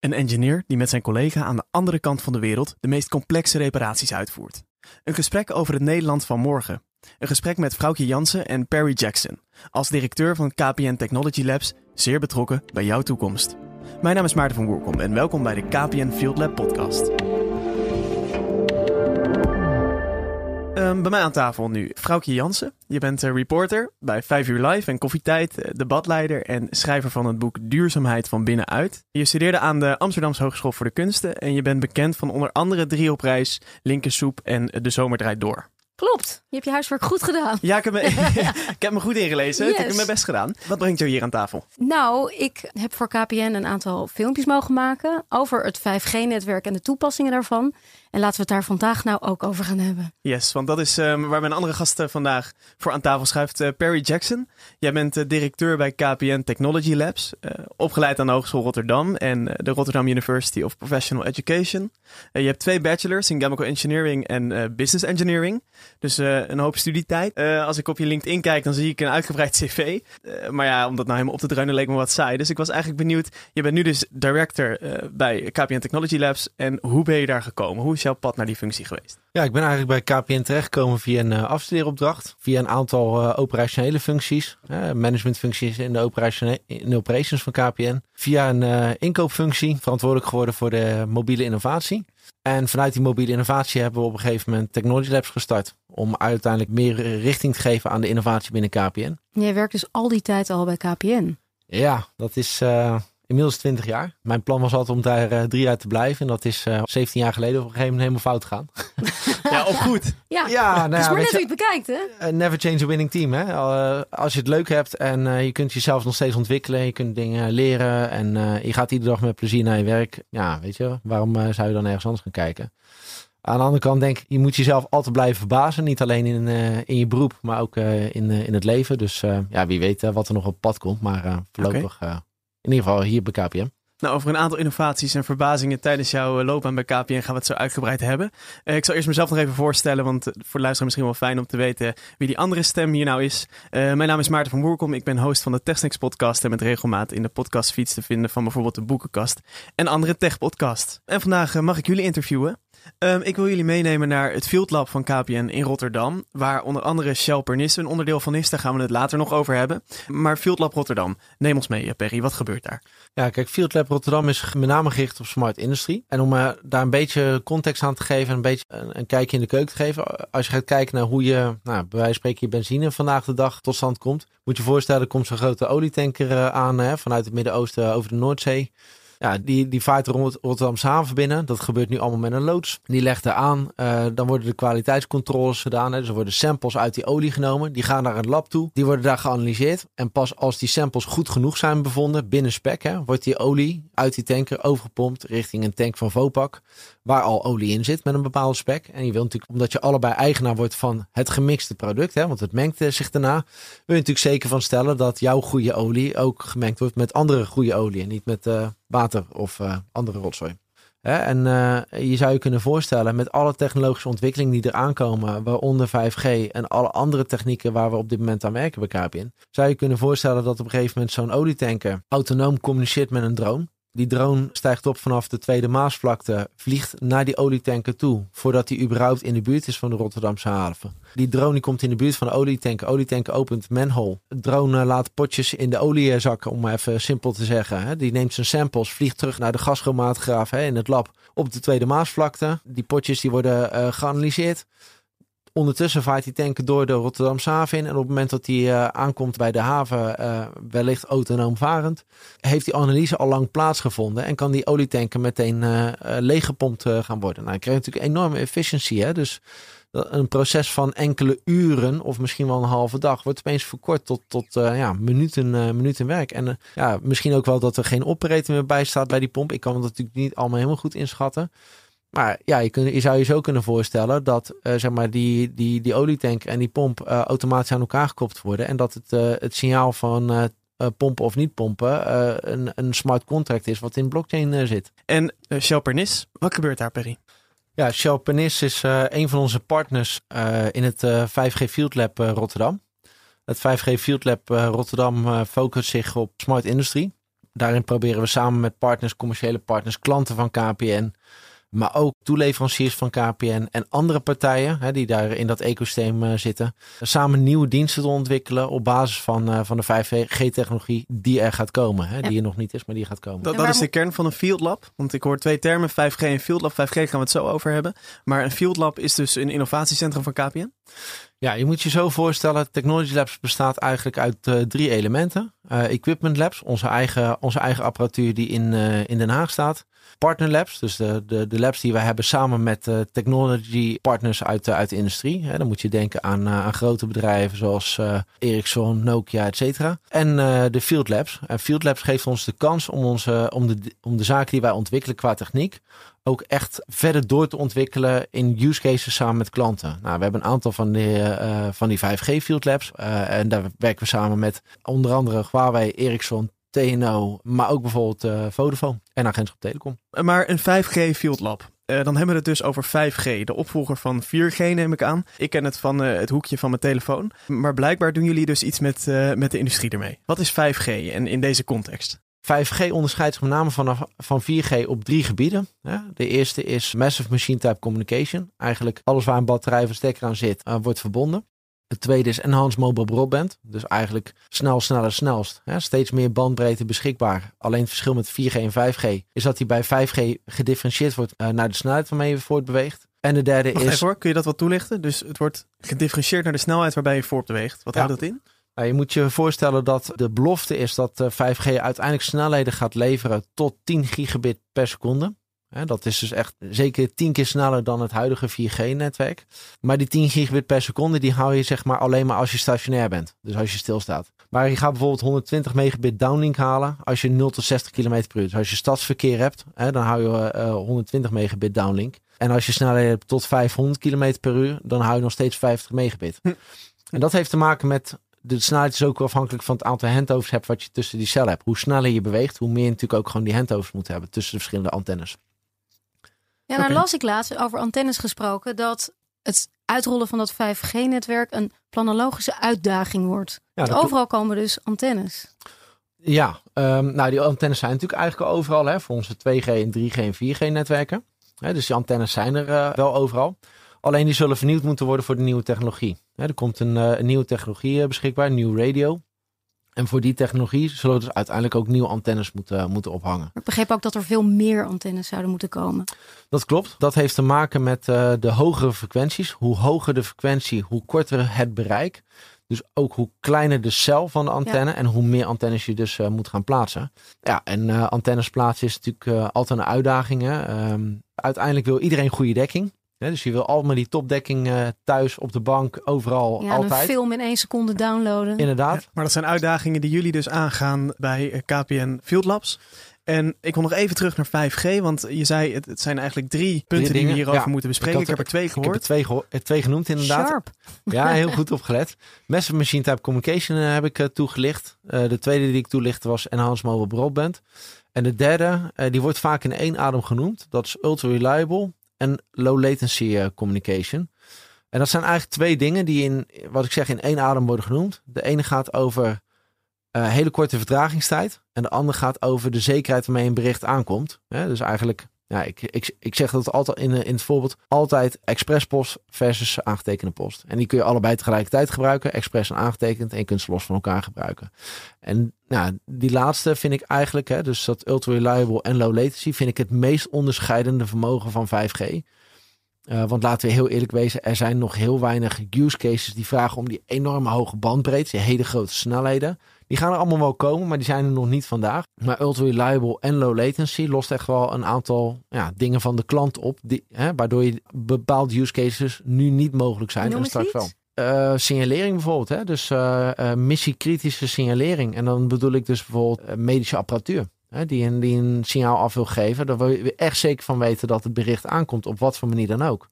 Een engineer die met zijn collega aan de andere kant van de wereld de meest complexe reparaties uitvoert. Een gesprek over het Nederland van morgen. Een gesprek met Vrouwtje Jansen en Perry Jackson, als directeur van KPN Technology Labs, zeer betrokken bij jouw toekomst. Mijn naam is Maarten van Woerkom en welkom bij de KPN Field Lab podcast. Ehm, bij mij aan tafel nu Vrouwtje Jansen. Je bent uh, reporter bij 5 uur live en Koffietijd, uh, debatleider en schrijver van het boek Duurzaamheid van binnenuit. Je studeerde aan de Amsterdamse Hogeschool voor de Kunsten en je bent bekend van onder andere Drie op Reis, Linkersoep en De Zomer draait door. Klopt, je hebt je huiswerk goed gedaan. Ja, ik heb me, ik heb me goed ingelezen. Yes. Ik heb mijn best gedaan. Wat brengt jou hier aan tafel? Nou, ik heb voor KPN een aantal filmpjes mogen maken over het 5G-netwerk en de toepassingen daarvan. En laten we het daar vandaag nou ook over gaan hebben. Yes, want dat is um, waar mijn andere gast vandaag voor aan tafel schuift. Uh, Perry Jackson. Jij bent uh, directeur bij KPN Technology Labs. Opgeleid aan de Hogeschool Rotterdam en de Rotterdam University of Professional Education. je hebt twee bachelors in Chemical Engineering en Business Engineering. Dus een hoop studietijd. als ik op je LinkedIn kijk, dan zie ik een uitgebreid cv. maar ja, om dat nou helemaal op te druinen leek me wat saai. Dus ik was eigenlijk benieuwd. Je bent nu dus director bij KPN Technology Labs. En hoe ben je daar gekomen? Hoe is jouw pad naar die functie geweest? Ja, ik ben eigenlijk bij KPN terechtgekomen via een uh, afstudeeropdracht. Via een aantal uh, operationele functies. Uh, managementfuncties in de, in de operations van KPN. Via een inkoopfunctie verantwoordelijk geworden voor de mobiele innovatie. En vanuit die mobiele innovatie hebben we op een gegeven moment Technology Labs gestart. Om uiteindelijk meer richting te geven aan de innovatie binnen KPN. Jij werkt dus al die tijd al bij KPN? Ja, dat is inmiddels 20 jaar. Mijn plan was altijd om daar uh, drie jaar te blijven. En dat is uh, 17 jaar geleden op een gegeven moment helemaal fout gegaan. ja, of goed. Ja, ja nou, dus maar net hoe je het bekijkt, hè? Uh, never change a winning team, hè? als je het leuk hebt en je kunt jezelf nog steeds ontwikkelen. Je kunt dingen leren en je gaat iedere dag met plezier naar je werk. Ja, weet je, waarom zou je dan ergens anders gaan kijken? Aan de andere kant denk ik, je moet jezelf altijd blijven verbazen. Niet alleen in, in je beroep, maar ook in, in het leven. Dus ja, wie weet wat er nog op pad komt. Maar voorlopig... Okay in ieder geval hier bij KPN. Nou, over een aantal innovaties en verbazingen tijdens jouw eh, loopbaan bij KPN gaan we het zo uitgebreid hebben. Uh, ik zal eerst mezelf nog even voorstellen, want voor de luisteraar misschien wel fijn om te weten wie die andere stem hier nou is. Mijn naam is Maarten van Woerkom, ik ben host van de Technics podcast en met regelmaat in de podcastfeeds te vinden van bijvoorbeeld de Boekenkast en andere tech podcast. En vandaag mag ik jullie interviewen. Um, ik wil jullie meenemen naar het Field Lab van KPN in Rotterdam, waar onder andere Shell Pernis een onderdeel van is. Daar gaan we het later nog over hebben. Maar Field Lab Rotterdam, neem ons mee, Perry. Wat gebeurt daar? Ja, kijk, Field Lab Rotterdam is met name gericht op smart industrie. En om uh, daar een beetje context aan te geven en een beetje een, kijkje in de keuken te geven. Als je gaat kijken naar hoe je, nou, bij wijze van spreken, je benzine vandaag de dag tot stand komt. Moet je voorstellen, er komt zo'n grote olietanker aan hè, vanuit het Midden-Oosten over de Noordzee. Ja, die, die vaart rond Rotterdamse haven binnen. Dat gebeurt nu allemaal met een loods. Die legt er aan. Uh, dan worden de kwaliteitscontroles gedaan. Hè. Dus er worden samples uit die olie genomen. Die gaan naar een lab toe. Die worden daar geanalyseerd. En pas als die samples goed genoeg zijn bevonden binnen spec, hè, wordt die olie uit die tanker overgepompt richting een tank van Vopak. Waar al olie in zit met een bepaalde spec. En je wilt natuurlijk, omdat je allebei eigenaar wordt van het gemixte product, hè, want het mengt eh, zich daarna, wil je natuurlijk zeker van stellen dat jouw goede olie ook gemengd wordt met andere goede olie. Niet met uh, water of uh, andere rotzooi. Hè? En je zou je kunnen voorstellen met alle technologische ontwikkelingen die er aankomen, waaronder 5G en alle andere technieken waar we op dit moment aan werken bij KPN, zou je kunnen voorstellen dat op een gegeven moment zo'n olietanker autonoom communiceert met een drone. Die drone stijgt op vanaf de Tweede Maasvlakte, vliegt naar die olietanker toe, voordat hij überhaupt in de buurt is van de Rotterdamse haven. Die drone die komt in de buurt van de olietanker. Olietanker opent manhole. De drone laat potjes in de olie zakken, om even simpel te zeggen. Die neemt zijn samples, vliegt terug naar de gaschromaatgraaf in het lab op de Tweede Maasvlakte. Die potjes die worden uh, geanalyseerd. Ondertussen vaart die tanker door de Rotterdamse haven in. En op het moment dat hij uh, aankomt bij de haven, uh, wellicht autonoom varend, heeft die analyse al lang plaatsgevonden. En kan die olietanker meteen uh, leeggepompt gaan worden. Nou, je krijgt natuurlijk enorme efficiëntie. Hè? Dus een proces van enkele uren of misschien wel een halve dag wordt opeens verkort tot, tot ja, minuten, minuten werk. En ja, misschien ook wel dat er geen operator meer bij staat bij die pomp. Ik kan het natuurlijk niet allemaal helemaal goed inschatten. Maar ja, je, kun, je zou je zo kunnen voorstellen dat uh, zeg maar die, die, die olietank en die pomp uh, automatisch aan elkaar gekoppeld worden. En dat het, uh, het signaal van pompen of niet pompen een, een smart contract is wat in blockchain zit. En Shell Pernis, wat gebeurt daar, Perry? Ja, Shell Pernis is een van onze partners in het 5G Field Lab Rotterdam. Het 5G Field Lab Rotterdam focust zich op smart industry. Daarin proberen we samen met partners, commerciële partners, klanten van KPN, maar ook toeleveranciers van KPN en andere partijen hè, die daar in dat ecosysteem uh, zitten, samen nieuwe diensten te ontwikkelen op basis van, uh, van de 5G-technologie die er gaat komen. Hè, ja. Die er nog niet is, maar die gaat komen. Dat, dat is de kern van een field lab. Want ik hoor twee termen, 5G en field lab. 5G gaan we het zo over hebben. Maar een field lab is dus een innovatiecentrum van KPN? Ja, je moet je zo voorstellen, Technology Labs bestaat eigenlijk uit uh, drie elementen. Uh, equipment Labs, onze eigen, onze eigen apparatuur die in, uh, in Den Haag staat. Partner Labs, dus de, de, de labs die we hebben samen met technology partners uit, uit de industrie. Hè, dan moet je denken aan, aan grote bedrijven zoals Ericsson, Nokia, et cetera. En de Field Labs. En Field Labs geeft ons de kans om, onze, om, de, om de zaken die wij ontwikkelen qua techniek ook echt verder door te ontwikkelen in use cases samen met klanten. Nou, we hebben een aantal van die, uh, van die 5G Field Labs. Uh, en daar werken we samen met onder andere Huawei, Ericsson, TNO, maar ook bijvoorbeeld uh, Vodafone en Agentschap Telecom. Maar een 5G Field Lab. Uh, dan hebben we het dus over 5G, de opvolger van 4G neem ik aan. Ik ken het van uh, het hoekje van mijn telefoon. Maar blijkbaar doen jullie dus iets met, met de industrie ermee. Wat is 5G en in deze context? 5G onderscheidt zich met name van, van 4G op drie gebieden. De eerste is Massive Machine Type Communication. Eigenlijk alles waar een batterij of stekker aan zit, wordt verbonden. Het tweede is Enhanced Mobile Broadband. Dus eigenlijk snel, sneller, snelst. Steeds meer bandbreedte beschikbaar. Alleen het verschil met 4G en 5G is dat die bij 5G gedifferentieerd wordt uh, naar de snelheid waarmee je voortbeweegt. En de derde Wacht is... Even hoor, kun je dat wat toelichten? Dus het wordt gedifferentieerd naar de snelheid waarbij je voortbeweegt. Wat ja. houdt dat in? Nou, je moet je voorstellen dat de belofte is dat 5G uiteindelijk snelheden gaat leveren tot 10 gigabit per seconde. Dat is dus echt zeker 10 keer sneller dan het huidige 4G-netwerk. Maar die 10 gigabit per seconde, die hou je zeg maar alleen maar als je stationair bent. Dus als je stilstaat. Maar je gaat bijvoorbeeld 120 megabit downlink halen als je 0 tot 60 km per uur. Dus als je stadsverkeer hebt, dan hou je uh, 120 megabit downlink. En als je snelheden hebt tot 500 km per uur, dan hou je nog steeds 50 megabit. Hm. En dat heeft te maken met de snelheid is ook afhankelijk van het aantal handovers hebt wat je tussen die cellen hebt. Hoe sneller je beweegt, hoe meer je natuurlijk ook gewoon die handovers moet hebben tussen de verschillende antennes. Ja, nou okay. las ik laatst over antennes gesproken dat het uitrollen van dat 5G-netwerk een planologische uitdaging wordt. Ja, overal komen dus antennes. Ja, um, nou die antennes zijn natuurlijk eigenlijk overal hè, voor onze 2G en 3G en 4G-netwerken. Dus die antennes zijn er uh, wel overal. Alleen die zullen vernieuwd moeten worden voor de nieuwe technologie. er komt een, uh, een nieuwe technologie beschikbaar, een nieuw radio. En voor die technologie zullen we dus uiteindelijk ook nieuwe antennes moeten, moeten ophangen. Ik begreep ook dat er veel meer antennes zouden moeten komen. Dat klopt. Dat heeft te maken met uh, de hogere frequenties. Hoe hoger de frequentie, hoe korter het bereik. Dus ook hoe kleiner de cel van de antenne ja. en hoe meer antennes je dus uh, moet gaan plaatsen. Ja, en uh, antennes plaatsen is natuurlijk altijd een uitdaging. Um, uiteindelijk wil iedereen goede dekking. Ja, dus je wil allemaal die topdekking uh, thuis, op de bank, overal, ja, altijd. een film in één seconde downloaden. Inderdaad. Ja, maar dat zijn uitdagingen die jullie dus aangaan bij KPN Field Labs. En ik wil nog even terug naar 5G, want je zei het, het zijn eigenlijk drie punten die we hierover ja, moeten bespreken. Ik, had, ik, heb er twee gehoord. Ik heb er twee, geho twee genoemd inderdaad. Sharp. Ja, heel goed opgelet. Massive Machine Type Communication uh, heb ik uh, toegelicht. Uh, de tweede die ik toelichtte was Enhanced Mobile Broadband. En de derde, die wordt vaak in één adem genoemd. Dat is Ultra Reliable en low latency uh, communication. En dat zijn eigenlijk twee dingen die in, wat ik zeg, in één adem worden genoemd. De ene gaat over uh, hele korte vertragingstijd. En de andere gaat over de zekerheid waarmee een bericht aankomt. Dus eigenlijk, ja, ik, ik, ik zeg dat altijd in, in het voorbeeld altijd expresspost versus aangetekende post. En die kun je allebei tegelijkertijd gebruiken. Express en aangetekend. En je kunt ze los van elkaar gebruiken. En nou, die laatste vind ik eigenlijk, hè, dus dat ultra reliable en low latency, vind ik het meest onderscheidende vermogen van 5G. Uh, want laten we heel eerlijk wezen, er zijn nog heel weinig use cases die vragen om die enorme hoge bandbreedte, die hele grote snelheden. Die gaan er allemaal wel komen, maar die zijn er nog niet vandaag. Maar ultra reliable en low latency lost echt wel een aantal ja, dingen van de klant op, die, hè, waardoor je bepaalde use cases nu niet mogelijk zijn en straks wel. Uh, signalering bijvoorbeeld, hè? dus uh, uh, missiekritische signalering. En dan bedoel ik dus bijvoorbeeld medische apparatuur. Hè? Die, een, die een signaal af wil geven. Daar wil je echt zeker van weten dat het bericht aankomt, op wat voor manier dan ook.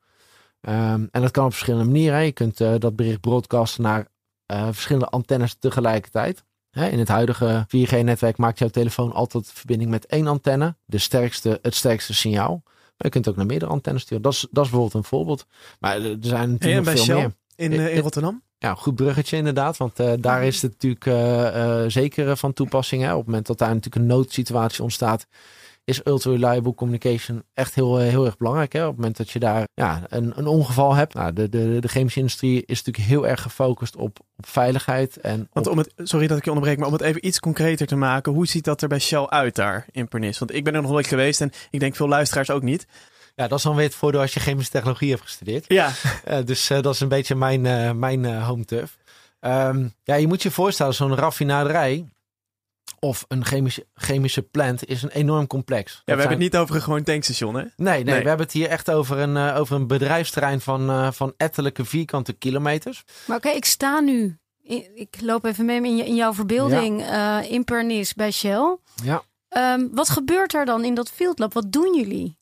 Um, en dat kan op verschillende manieren. Je kunt dat bericht broadcasten naar verschillende antennes tegelijkertijd. In het huidige 4G-netwerk maakt jouw telefoon altijd verbinding met één antenne, de sterkste, het sterkste signaal. Maar je kunt ook naar meerdere antennes sturen. Dat is, dat is bijvoorbeeld een voorbeeld. Maar er zijn natuurlijk nog veel Shell? meer. In, uh, in Rotterdam? Ja, goed bruggetje inderdaad. Want daar is het natuurlijk zeker van toepassing. Hè? Op het moment dat daar natuurlijk een noodsituatie ontstaat is ultra reliable communication echt heel, eh, heel erg belangrijk. Hè? Op het moment dat je daar ja, een, een ongeval hebt. Nou, de, de, de chemische industrie is natuurlijk heel erg gefocust op, op veiligheid. En Want om het, sorry dat ik je onderbreek, maar om het even iets concreter te maken. Hoe ziet dat er bij Shell uit daar in Pernis? Want ik ben er nog nooit geweest en ik denk veel luisteraars ook niet. Ja, dat is dan weer het voordeel als je chemische technologie hebt gestudeerd. Ja. Uh, dus uh, dat is een beetje mijn, uh, mijn home turf. Um, ja, je moet je voorstellen, zo'n raffinaderij of een chemische, chemische plant is een enorm complex. Ja, we hebben het niet over een gewoon tankstation, hè? Nee, nee, we hebben het hier echt over een, uh, over een bedrijfsterrein van, uh, van ettelijke vierkante kilometers. Maar oké, ik sta nu, ik loop even mee in, je, in jouw verbeelding ja. uh, in Pernis bij Shell. Ja. Um, wat gebeurt er dan in dat fieldlab? Wat doen jullie?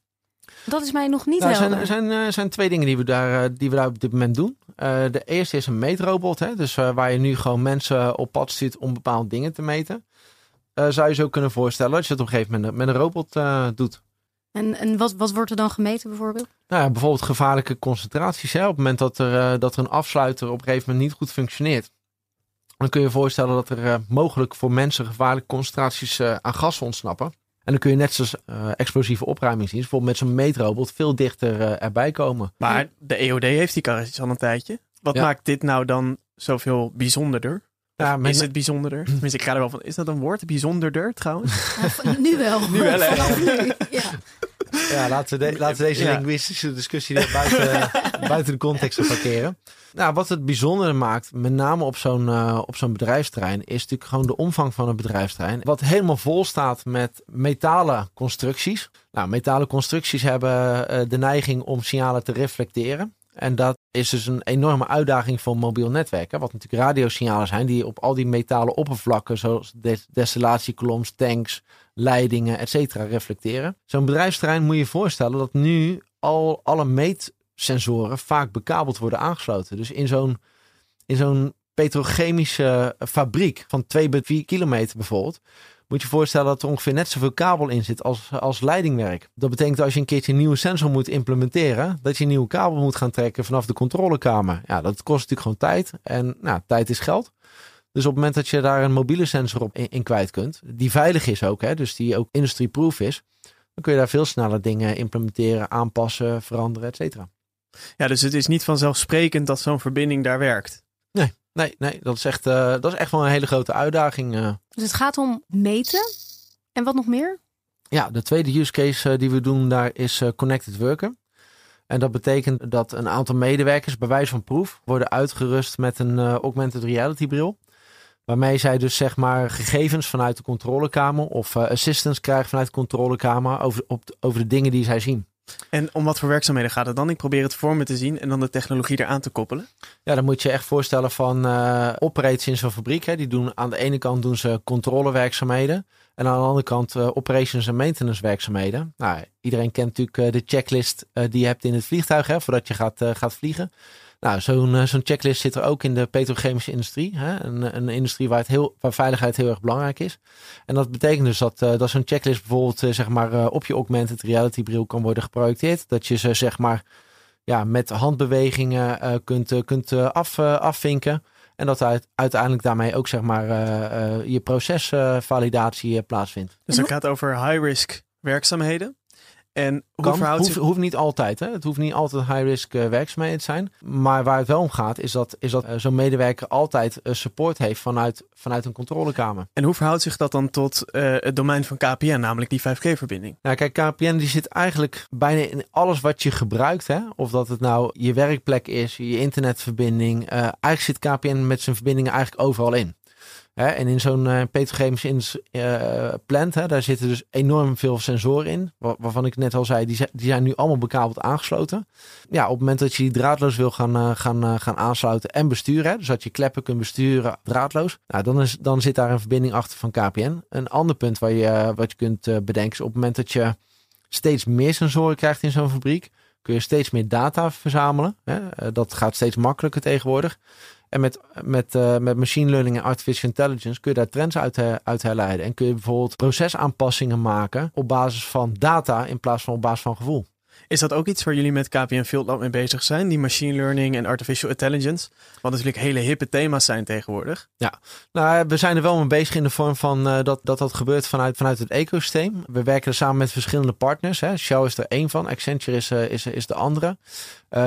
Dat is mij nog niet nou, helder. Er zijn, zijn, zijn twee dingen die we, daar, die we daar op dit moment doen. de eerste is een meetrobot. Hè? Dus waar je nu gewoon mensen op pad stuurt om bepaalde dingen te meten. Uh, zou je zo kunnen voorstellen dat je het op een gegeven moment met een robot uh, doet. En, en wat, wat wordt er dan gemeten bijvoorbeeld? Nou ja, bijvoorbeeld gevaarlijke concentraties. Hè? Op het moment dat er, uh, dat er een afsluiter op een gegeven moment niet goed functioneert. Dan kun je je voorstellen dat er mogelijk voor mensen gevaarlijke concentraties aan gas ontsnappen. En dan kun je net zoals explosieve opruimingsdienst, bijvoorbeeld met zo'n meetrobot, veel dichter erbij komen. Maar de EOD heeft die karretjes al een tijdje. Wat ja. maakt dit nou dan zoveel bijzonderder? Ja, is het bijzonderder? Tenminste, ik ga er wel van. Is dat een woord? Bijzonderder trouwens? nu wel. Nu wel, hè? Nu, ja. ja, laten we, de, laten we deze ja. linguïstische discussie buiten, buiten de context parkeren. Nou, wat het bijzondere maakt, met name op zo'n uh, op zo'n bedrijfsterrein, is natuurlijk gewoon de omvang van een bedrijfsterrein. Wat helemaal vol staat met metalen constructies. Nou, metalen constructies hebben uh, de neiging om signalen te reflecteren. En dat is dus een enorme uitdaging voor mobiel netwerken. Wat natuurlijk radiosignalen zijn die op al die metalen oppervlakken, zoals destillatiekoloms, tanks, leidingen, etc. reflecteren. Zo'n bedrijfsterrein moet je je voorstellen dat nu al alle meetsensoren vaak bekabeld worden aangesloten. Dus in zo'n in zo'n petrochemische fabriek van 2 bij 4 kilometer bijvoorbeeld, moet je voorstellen dat er ongeveer net zoveel kabel in zit als, als leidingwerk. Dat betekent als je een keertje een nieuwe sensor moet implementeren, dat je een nieuwe kabel moet gaan trekken vanaf de controlekamer. Ja, dat kost natuurlijk gewoon tijd. En nou, tijd is geld. Dus op het moment dat je daar een mobiele sensor op in, in kwijt kunt, die veilig is ook, hè, dus die ook industry-proof is, dan kun je daar veel sneller dingen implementeren, aanpassen, veranderen, et cetera. Ja, dus het is niet vanzelfsprekend dat zo'n verbinding daar werkt. Nee, Nee, nee dat, is echt, uh, dat is echt wel een hele grote uitdaging. Uh. Dus het gaat om meten. En wat nog meer? Ja, de tweede use case uh, die we doen daar is connected worken. En dat betekent dat een aantal medewerkers bij wijze van proef worden uitgerust met een augmented reality bril. Waarmee zij dus zeg maar gegevens vanuit de controlekamer of assistance krijgen vanuit de controlekamer over, op, over de dingen die zij zien. En om wat voor werkzaamheden gaat het dan? Ik probeer het voor me te zien en dan de technologie eraan te koppelen. Ja, dan moet je echt voorstellen van uh, operates in zo'n fabriek. Hè. Die doen aan de ene kant doen ze controlewerkzaamheden. En aan de andere kant uh, operations en maintenance werkzaamheden. Nou, iedereen kent natuurlijk uh, de checklist die je hebt in het vliegtuig hè, voordat je gaat, gaat vliegen. Nou, zo'n eh, zo'n checklist zit er ook in de petrochemische industrie. Hè? Een, een industrie waar, het heel, waar veiligheid heel erg belangrijk is. En dat betekent dus dat, uh, dat zo'n checklist bijvoorbeeld uh, zeg maar, op je augmented reality bril kan worden geprojecteerd. Dat je ze zeg maar ja, met handbewegingen kunt, kunt af, afvinken. En dat uiteindelijk daarmee ook zeg maar je procesvalidatie plaatsvindt. Dus het gaat over high-risk werkzaamheden. En hoe kan, hoeft, hoeft, niet altijd. Hè? Het hoeft niet altijd high-risk uh, werkzaamheden te zijn. Maar waar het wel om gaat, is dat, is dat uh, zo'n medewerker altijd uh, support heeft vanuit, vanuit een controlekamer. En hoe verhoudt zich dat dan tot het domein van KPN, namelijk die 5G-verbinding? Nou, kijk, KPN die zit eigenlijk bijna in alles wat je gebruikt. Hè? Of dat het nou je werkplek is, je internetverbinding. eigenlijk zit KPN met zijn verbindingen eigenlijk overal in. Hè, en in zo'n uh, petrochemische uh, plant, hè, daar zitten dus enorm veel sensoren in. waarvan ik net al zei, die, die zijn nu allemaal bekabeld aangesloten. Ja, op het moment dat je die draadloos wil gaan, uh, gaan, gaan aansluiten en besturen, hè, dus dat je kleppen kunt besturen draadloos, nou, dan, is, dan zit daar een verbinding achter van KPN. Een ander punt waar je, wat je kunt bedenken is op het moment dat je steeds meer sensoren krijgt in zo'n fabriek, kun je steeds meer data verzamelen. Hè. dat gaat steeds makkelijker tegenwoordig. En met, met, uh, met machine learning en artificial intelligence kun je daar trends uit, uit herleiden. En kun je bijvoorbeeld procesaanpassingen maken op basis van data in plaats van op basis van gevoel. Is dat ook iets waar jullie met KPN Field Lab mee bezig zijn? Die machine learning en artificial intelligence? Wat natuurlijk hele hippe thema's zijn tegenwoordig. Ja, nou, we zijn er wel mee bezig in de vorm van uh, dat, dat dat gebeurt vanuit, vanuit het ecosysteem. We werken er samen met verschillende partners. Hè. Shell is er één van, Accenture is, uh, is, is de andere.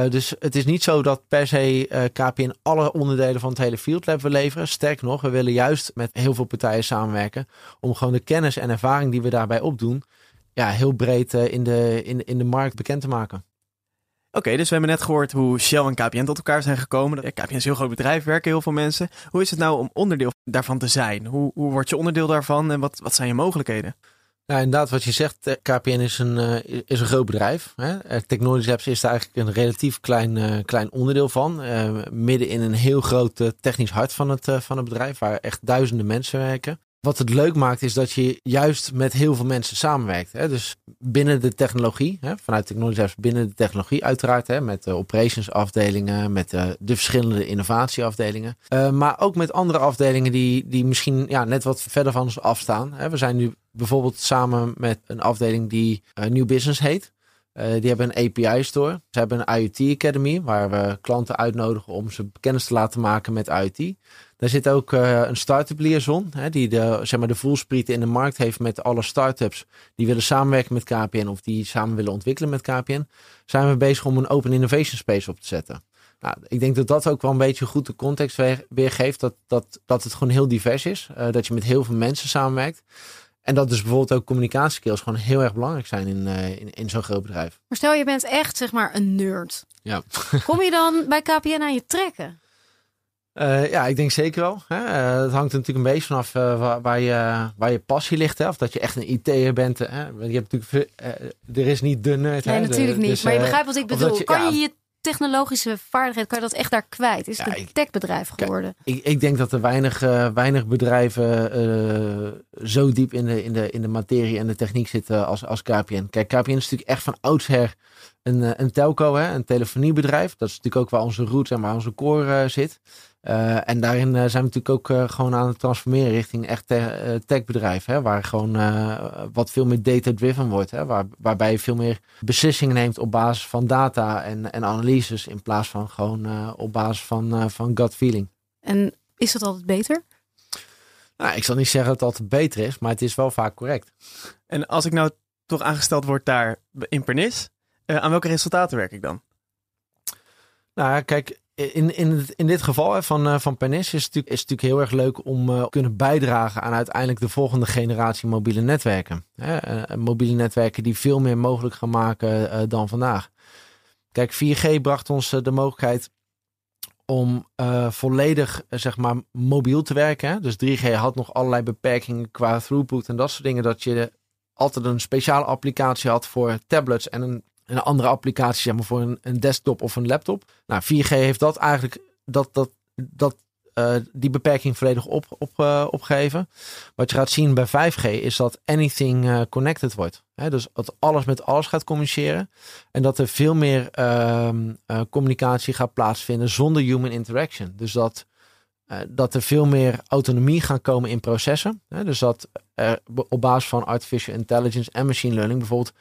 Dus het is niet zo dat per se KPN alle onderdelen van het hele Field Lab wil leveren. Sterker nog, we willen juist met heel veel partijen samenwerken om gewoon de kennis en ervaring die we daarbij opdoen ja, heel breed uh, in, de, in, in de markt bekend te maken. Oké, dus we hebben net gehoord hoe Shell en KPN tot elkaar zijn gekomen. KPN is een heel groot bedrijf, werken heel veel mensen. Hoe is het nou om onderdeel daarvan te zijn? Hoe, hoe word je onderdeel daarvan en wat, wat zijn je mogelijkheden? Nou, inderdaad, wat je zegt, eh, KPN is een, uh, is een groot bedrijf. Hè? Technology Labs is daar eigenlijk een relatief klein, uh, klein onderdeel van. midden in een heel groot technisch hart van het, van het bedrijf, waar echt duizenden mensen werken. Wat het leuk maakt is dat je juist met heel veel mensen samenwerkt. Hè? Dus binnen de technologie, hè? vanuit Technology binnen de technologie uiteraard. Hè? Met de operations afdelingen, met de, de verschillende innovatieafdelingen. Uh, maar ook met andere afdelingen die, die misschien ja, net wat verder van ons afstaan. Hè? We zijn nu bijvoorbeeld samen met een afdeling die uh, New Business heet. Die hebben een API store. Ze hebben een IoT Academy waar we klanten uitnodigen om ze kennis te laten maken met IoT. Daar zit ook uh, een start-up liaison, hè, die de, zeg maar de voelsprieten in de markt heeft met alle start-ups die willen samenwerken met KPN of die samen willen ontwikkelen met KPN. Zijn we bezig om een open innovation space op te zetten. Nou, ik denk dat dat ook wel een beetje goed de context weergeeft. Dat, dat, dat het gewoon heel divers is. Uh, dat je met heel veel mensen samenwerkt. En dat dus bijvoorbeeld ook communicatieskills gewoon heel erg belangrijk zijn in, uh, in, in zo'n groot bedrijf. Maar stel je bent echt zeg maar een nerd. Ja. Kom je dan bij KPN aan je trekken? Uh, ja, ik denk zeker wel. Hè? Uh, het hangt er natuurlijk een beetje vanaf uh, waar, waar, je, waar je passie ligt. Hè? Of dat je echt een IT'er bent. Hè? Je hebt natuurlijk, er is niet de nerd. Nee, hè? natuurlijk de, niet. Dus, maar je begrijpt wat ik bedoel. Je, kan ja, je je technologische vaardigheid, kan je dat echt daar kwijt? Is het ja, een techbedrijf geworden? Ik, ik denk dat er weinig, weinig bedrijven zo diep in de, in, de, in de materie en de techniek zitten als, als KPN. Kijk, KPN is natuurlijk echt van oudsher een, een telco, hè? een telefoniebedrijf. Dat is natuurlijk ook waar onze roots en waar onze core zit. Uh, en daarin uh, zijn we natuurlijk ook uh, gewoon aan het transformeren richting echt te techbedrijf. Hè, waar gewoon wat veel meer data-driven wordt. Hè, waar, waarbij je veel meer beslissingen neemt op basis van data en, en analyses. In plaats van gewoon op basis van, van gut feeling. En is dat altijd beter? Nou, ik zal niet zeggen dat het altijd beter is, maar het is wel vaak correct. En als ik nou toch aangesteld word daar in Pernis, aan welke resultaten werk ik dan? Nou, kijk, in, in, in dit geval van, uh, van Pernis is het, natuurlijk, is natuurlijk heel erg leuk om uh, kunnen bijdragen aan uiteindelijk de volgende generatie mobiele netwerken. Uh, mobiele netwerken die veel meer mogelijk gaan maken dan vandaag. Kijk, 4G bracht ons de mogelijkheid om volledig zeg maar mobiel te werken. Dus 3G had nog allerlei beperkingen qua throughput en dat soort dingen. Dat je altijd een speciale applicatie had voor tablets en een een andere applicatie zeg maar, voor een, een desktop of een laptop. Nou, 4G heeft dat eigenlijk dat, dat, dat, uh, die beperking volledig op, op, opgegeven. Wat je gaat zien bij 5G is dat anything uh, connected wordt. Dus dat alles met alles gaat communiceren. En dat er veel meer ehm, communicatie gaat plaatsvinden zonder human interaction. Dus dat, dat er veel meer autonomie gaat komen in processen. Hè? Dus dat op basis van artificial intelligence en machine learning bijvoorbeeld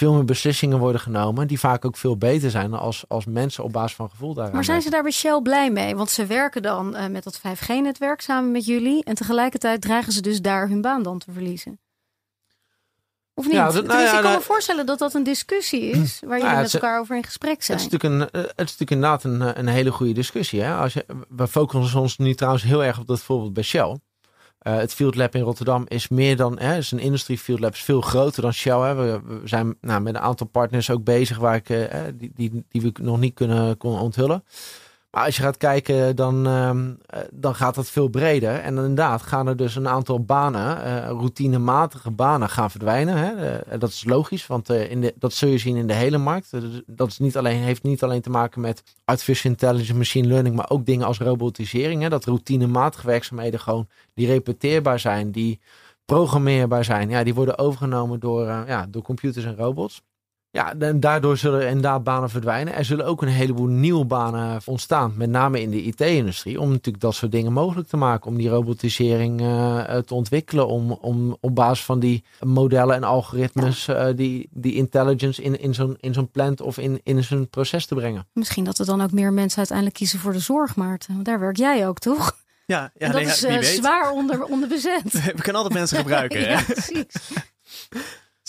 veel meer beslissingen worden genomen. Die vaak ook veel beter zijn als, als mensen op basis van gevoel daar. Maar zijn ze daar bij Shell blij mee? Want ze werken dan uh, met dat 5G-netwerk samen met jullie. En tegelijkertijd dreigen ze dus daar hun baan dan te verliezen. Of niet? Ja, dat, nou ja, ik kan me voorstellen dat dat een discussie is. Waar jullie met elkaar over in gesprek zijn. Het is natuurlijk, een, het is natuurlijk inderdaad een, een hele goede discussie. Hè? Als je, we focussen ons nu trouwens heel erg op dat voorbeeld bij Shell. Uh, het Field Lab in Rotterdam is meer dan, hè, is een industrie Field Lab, is veel groter dan Shell. Hè. We, zijn nou, met een aantal partners ook bezig waar ik, uh, die, die, die we nog niet kunnen onthullen. Maar als je gaat kijken, dan, uh, dan gaat dat veel breder. En inderdaad gaan er dus een aantal banen, uh, routinematige banen, gaan verdwijnen. Hè? Uh, dat is logisch, want in de, dat zul je zien in de hele markt. dat is niet alleen, heeft niet alleen te maken met artificial intelligence, machine learning, maar ook dingen als robotisering. Hè? Dat routinematige werkzaamheden gewoon die repeteerbaar zijn, die programmeerbaar zijn. Ja, die worden overgenomen door, ja, door computers en robots. Ja, en daardoor zullen er inderdaad banen verdwijnen. Er zullen ook een heleboel nieuwe banen ontstaan, met name in de IT-industrie, om natuurlijk dat soort dingen mogelijk te maken, om die robotisering uh, te ontwikkelen, om, om op basis van die modellen en algoritmes uh, die, die intelligence in, in zo'n in zo'n plant of in, in zo'n proces te brengen. Misschien dat er dan ook meer mensen uiteindelijk kiezen voor de zorg, Maarten. Want daar werk jij ook, toch? Ja, ja en dat is uh, zwaar onder, onderbezet. We kunnen altijd mensen gebruiken. ja, precies.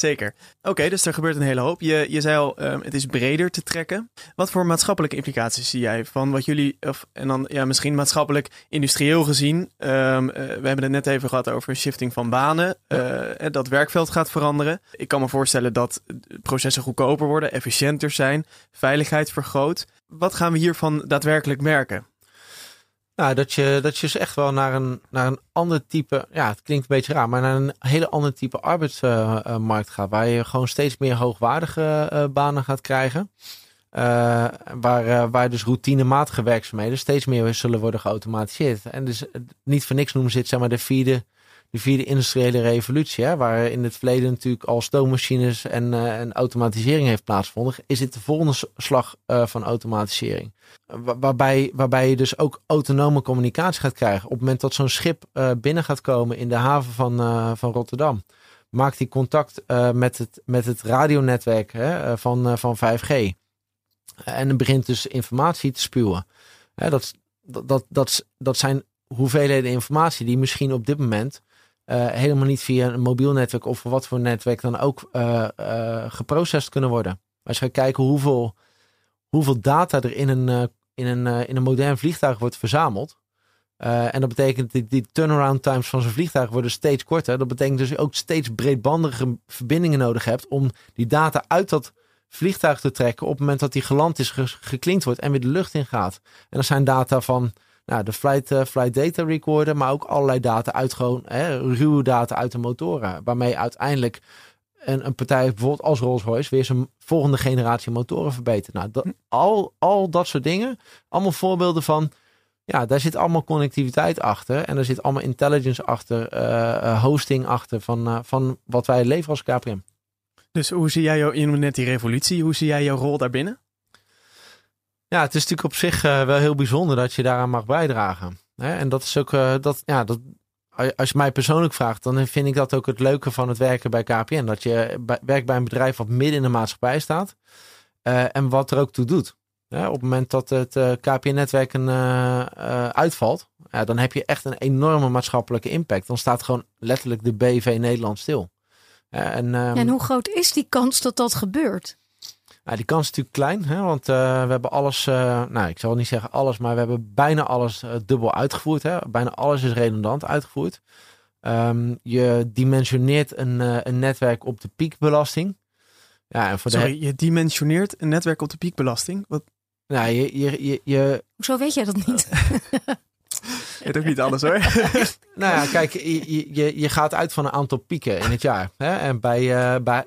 Zeker. Oké, dus er gebeurt een hele hoop. Je, je zei al, um, het is breder te trekken. Wat voor maatschappelijke implicaties zie jij van wat jullie, of, en dan ja, misschien maatschappelijk, industrieel gezien. Um, uh, we hebben het net even gehad over shifting van banen. Uh, dat werkveld gaat veranderen. Ik kan me voorstellen dat processen goedkoper worden, efficiënter zijn, veiligheid vergroot. Wat gaan we hiervan daadwerkelijk merken? Nou, dat je, dat je dus echt wel naar een, naar een ander type, ja, het klinkt een beetje raar, maar naar een hele ander type arbeidsmarkt gaat. Waar je gewoon steeds meer hoogwaardige uh, banen gaat krijgen. Uh, waar, uh, waar dus routinematige werkzaamheden steeds meer zullen worden geautomatiseerd. En dus niet voor niks noemen ze het zeg maar de vierde de vierde industriële revolutie, hè, waar in het verleden natuurlijk al stoommachines en, uh, en automatisering heeft plaatsgevonden, is dit de volgende slag uh, van automatisering. waarbij, waarbij je dus ook autonome communicatie gaat krijgen. Op het moment dat zo'n schip uh, binnen gaat komen in de haven van, van Rotterdam, maakt hij contact met, het, met het radionetwerk hè, van, van 5G. En dan begint dus informatie te spuwen. Hè, dat, dat, dat, dat, zijn hoeveelheden informatie die misschien op dit moment helemaal niet via een mobiel netwerk of wat voor netwerk dan ook uh, uh, geprocessed kunnen worden. Als je gaat kijken hoeveel, hoeveel data er in een, in, een, in een modern vliegtuig wordt verzameld. en dat betekent dat die turnaround times van zo'n vliegtuig worden steeds korter. Dat betekent dus ook steeds breedbandige verbindingen nodig hebt om die data uit dat vliegtuig te trekken op het moment dat die geland is, geklinkt wordt en weer de lucht in gaat. En dat zijn data van nou, de flight, uh, flight data recorder, maar ook allerlei data uit gewoon hè, ruwe data uit de motoren. Waarmee uiteindelijk een, een partij bijvoorbeeld als Rolls-Royce weer zijn volgende generatie motoren verbetert. Nou, al, al dat soort dingen, allemaal voorbeelden van ja, daar zit allemaal connectiviteit achter. En er zit allemaal intelligence achter, uh, hosting achter van, van wat wij leveren als KPM. Dus hoe zie jij, jou, noemde net die revolutie, hoe zie jij jouw rol daarbinnen? Ja, het is natuurlijk op zich uh, wel heel bijzonder dat je daaraan mag bijdragen. Hè? En dat is ook, uh, dat, ja, dat, als je mij persoonlijk vraagt, dan vind ik dat ook het leuke van het werken bij KPN. Dat je bij, werkt bij een bedrijf wat midden in de maatschappij staat uh, en wat er ook toe doet. Op het moment dat het KPN-netwerk uitvalt, ja, dan heb je echt een enorme maatschappelijke impact. Dan staat gewoon letterlijk de BV Nederland stil. en, um, en hoe groot is die kans dat dat gebeurt? Nou, die kans is natuurlijk klein, hè, want uh, we hebben alles, uh, nou ik zal niet zeggen alles, maar we hebben bijna alles uh, dubbel uitgevoerd. Hè. Bijna alles is redundant uitgevoerd. Um, je dimensioneert een, een netwerk op de piekbelasting. Ja, en voor Sorry, de... je dimensioneert een netwerk op de piekbelasting? Wat? Nou, je, je, je, je... Hoezo weet jij dat niet? Ik weet ook niet alles hoor. nou ja, kijk, je, je, je gaat uit van een aantal pieken in het jaar. Hè? En bij, bij,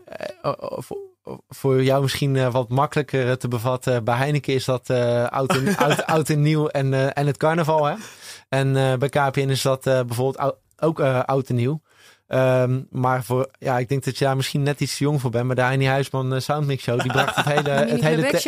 voor jou misschien uh, wat makkelijker eh, te bevatten. Bij Heineken is dat uh, oud, en, oud, oud, en nieuw en, en het carnaval. Hè? En bij KPN is dat bijvoorbeeld ook oud en nieuw. Um, maar voor, ja, ik denk dat je daar misschien net iets te jong voor bent. Maar daar in die Huisman uh, Soundmix Show, die bracht het hele, het hele, het,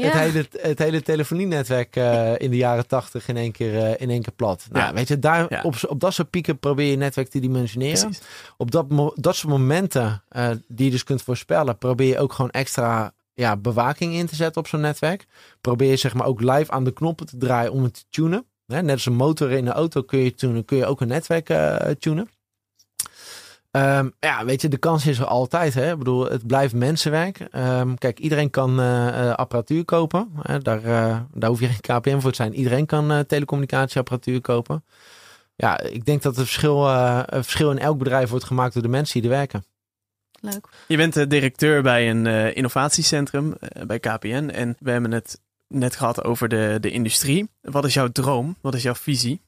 het, hele, het hele telefonienetwerk uh, in de jaren tachtig in één keer, uh, in één keer plat. Nou, ja. weet je, daar, ja. op, op dat soort pieken probeer je netwerk te dimensioneren. Precies. Op dat, dat soort momenten die je dus kunt voorspellen, probeer je ook gewoon extra ja, bewaking in te zetten op zo'n netwerk. Probeer je zeg maar ook live aan de knoppen te draaien om het te tunen. Net als een motor in de auto kun je tunen, kun je ook een netwerk tunen. Um, ja, weet je, de kans is er altijd. Hè? Ik bedoel, het blijft mensenwerk. Um, kijk, iedereen kan uh, apparatuur kopen. Hè? Daar, uh, daar hoef je geen KPM voor te zijn. Iedereen kan telecommunicatieapparatuur kopen. Ja, ik denk dat het verschil, het verschil in elk bedrijf wordt gemaakt door de mensen die er werken. Leuk. Je bent de directeur bij een innovatiecentrum bij KPN. En we hebben het net gehad over de, de industrie. Wat is jouw droom? Wat is jouw visie?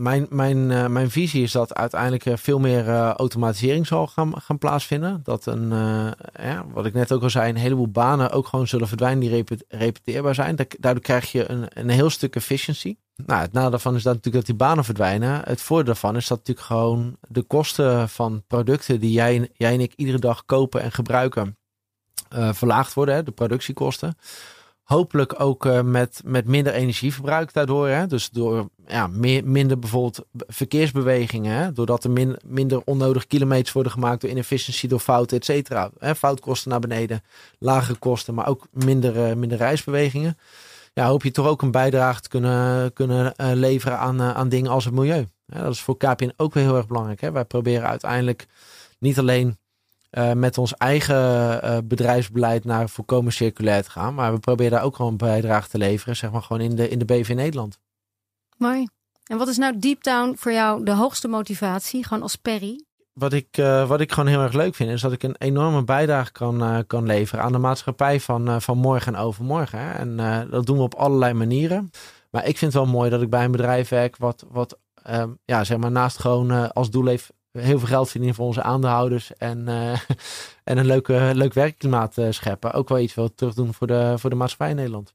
Mijn, mijn, uh, mijn visie is dat uiteindelijk uh, veel meer uh, automatisering zal gaan, gaan plaatsvinden. Dat een, ja, wat ik net ook al zei, een heleboel banen ook gewoon zullen verdwijnen die repet repeteerbaar zijn. Daardoor krijg je een, een heel stuk efficiëntie. Nou, het nadeel daarvan is dat natuurlijk dat die banen verdwijnen. Het voordeel daarvan is dat natuurlijk gewoon de kosten van producten die jij, jij en ik iedere dag kopen en gebruiken, verlaagd worden, hè, de productiekosten. Hopelijk ook uh, met, met minder energieverbruik daardoor. Hè? Dus door ja, meer, minder bijvoorbeeld verkeersbewegingen. Doordat er min, minder onnodige kilometers worden gemaakt door inefficiëntie, door fouten, et cetera. Foutkosten naar beneden, lagere kosten, maar ook minder, uh, minder reisbewegingen. Ja, hoop je toch ook een bijdrage te kunnen, kunnen uh, leveren aan, aan dingen als het milieu. dat is voor KPN ook weer heel erg belangrijk. Hè? Wij proberen uiteindelijk niet alleen uh, met ons eigen uh, bedrijfsbeleid naar voorkomen circulair te gaan. Maar we proberen daar ook gewoon een bijdrage te leveren, zeg maar gewoon in de, in de BV Nederland. Mooi. En wat is nou deep down voor jou de hoogste motivatie, gewoon als Perry? Wat ik, uh, wat ik gewoon heel erg leuk vind, is dat ik een enorme bijdrage kan, kan leveren aan de maatschappij van, van morgen en overmorgen. Hè. En dat doen we op allerlei manieren. Maar ik vind het wel mooi dat ik bij een bedrijf werk wat, wat ehm, ja, zeg maar naast gewoon als doel heeft heel veel geld verdienen voor onze aandeelhouders en, uh, en een leuke, leuk werkklimaat uh, scheppen. Ook wel iets wat terug doen voor de, voor de maatschappij in Nederland.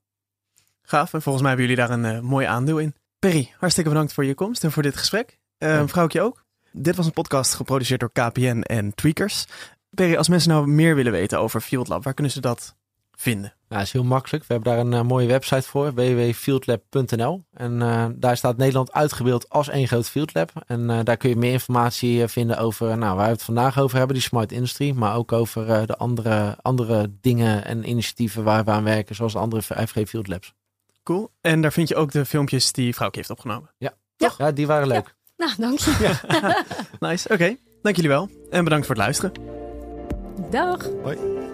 Gaaf, en volgens mij hebben jullie daar een uh, mooi aandeel in. Perry, hartstikke bedankt voor je komst en voor dit gesprek. Vrouwtje ook. Dit was een podcast geproduceerd door KPN en Tweakers. Perry, als mensen nou meer willen weten over Field Lab, waar kunnen ze dat vinden? Nou, dat is heel makkelijk. We hebben daar een uh, mooie website voor, www.fieldlab.nl. En uh, daar staat Nederland uitgebeeld als één groot fieldlab. En uh, daar kun je meer informatie vinden over nou, waar we het vandaag over hebben, die smart industry. Maar ook over de andere, andere dingen en initiatieven waar we aan werken, zoals de andere 5G Field Labs. Cool. En daar vind je ook de filmpjes die Vrouwke heeft opgenomen. Ja, ja. ja die waren leuk. Ja. Nou, dank je. Ja. nice, oké. Okay. Dank jullie wel. En bedankt voor het luisteren. Dag. Hoi.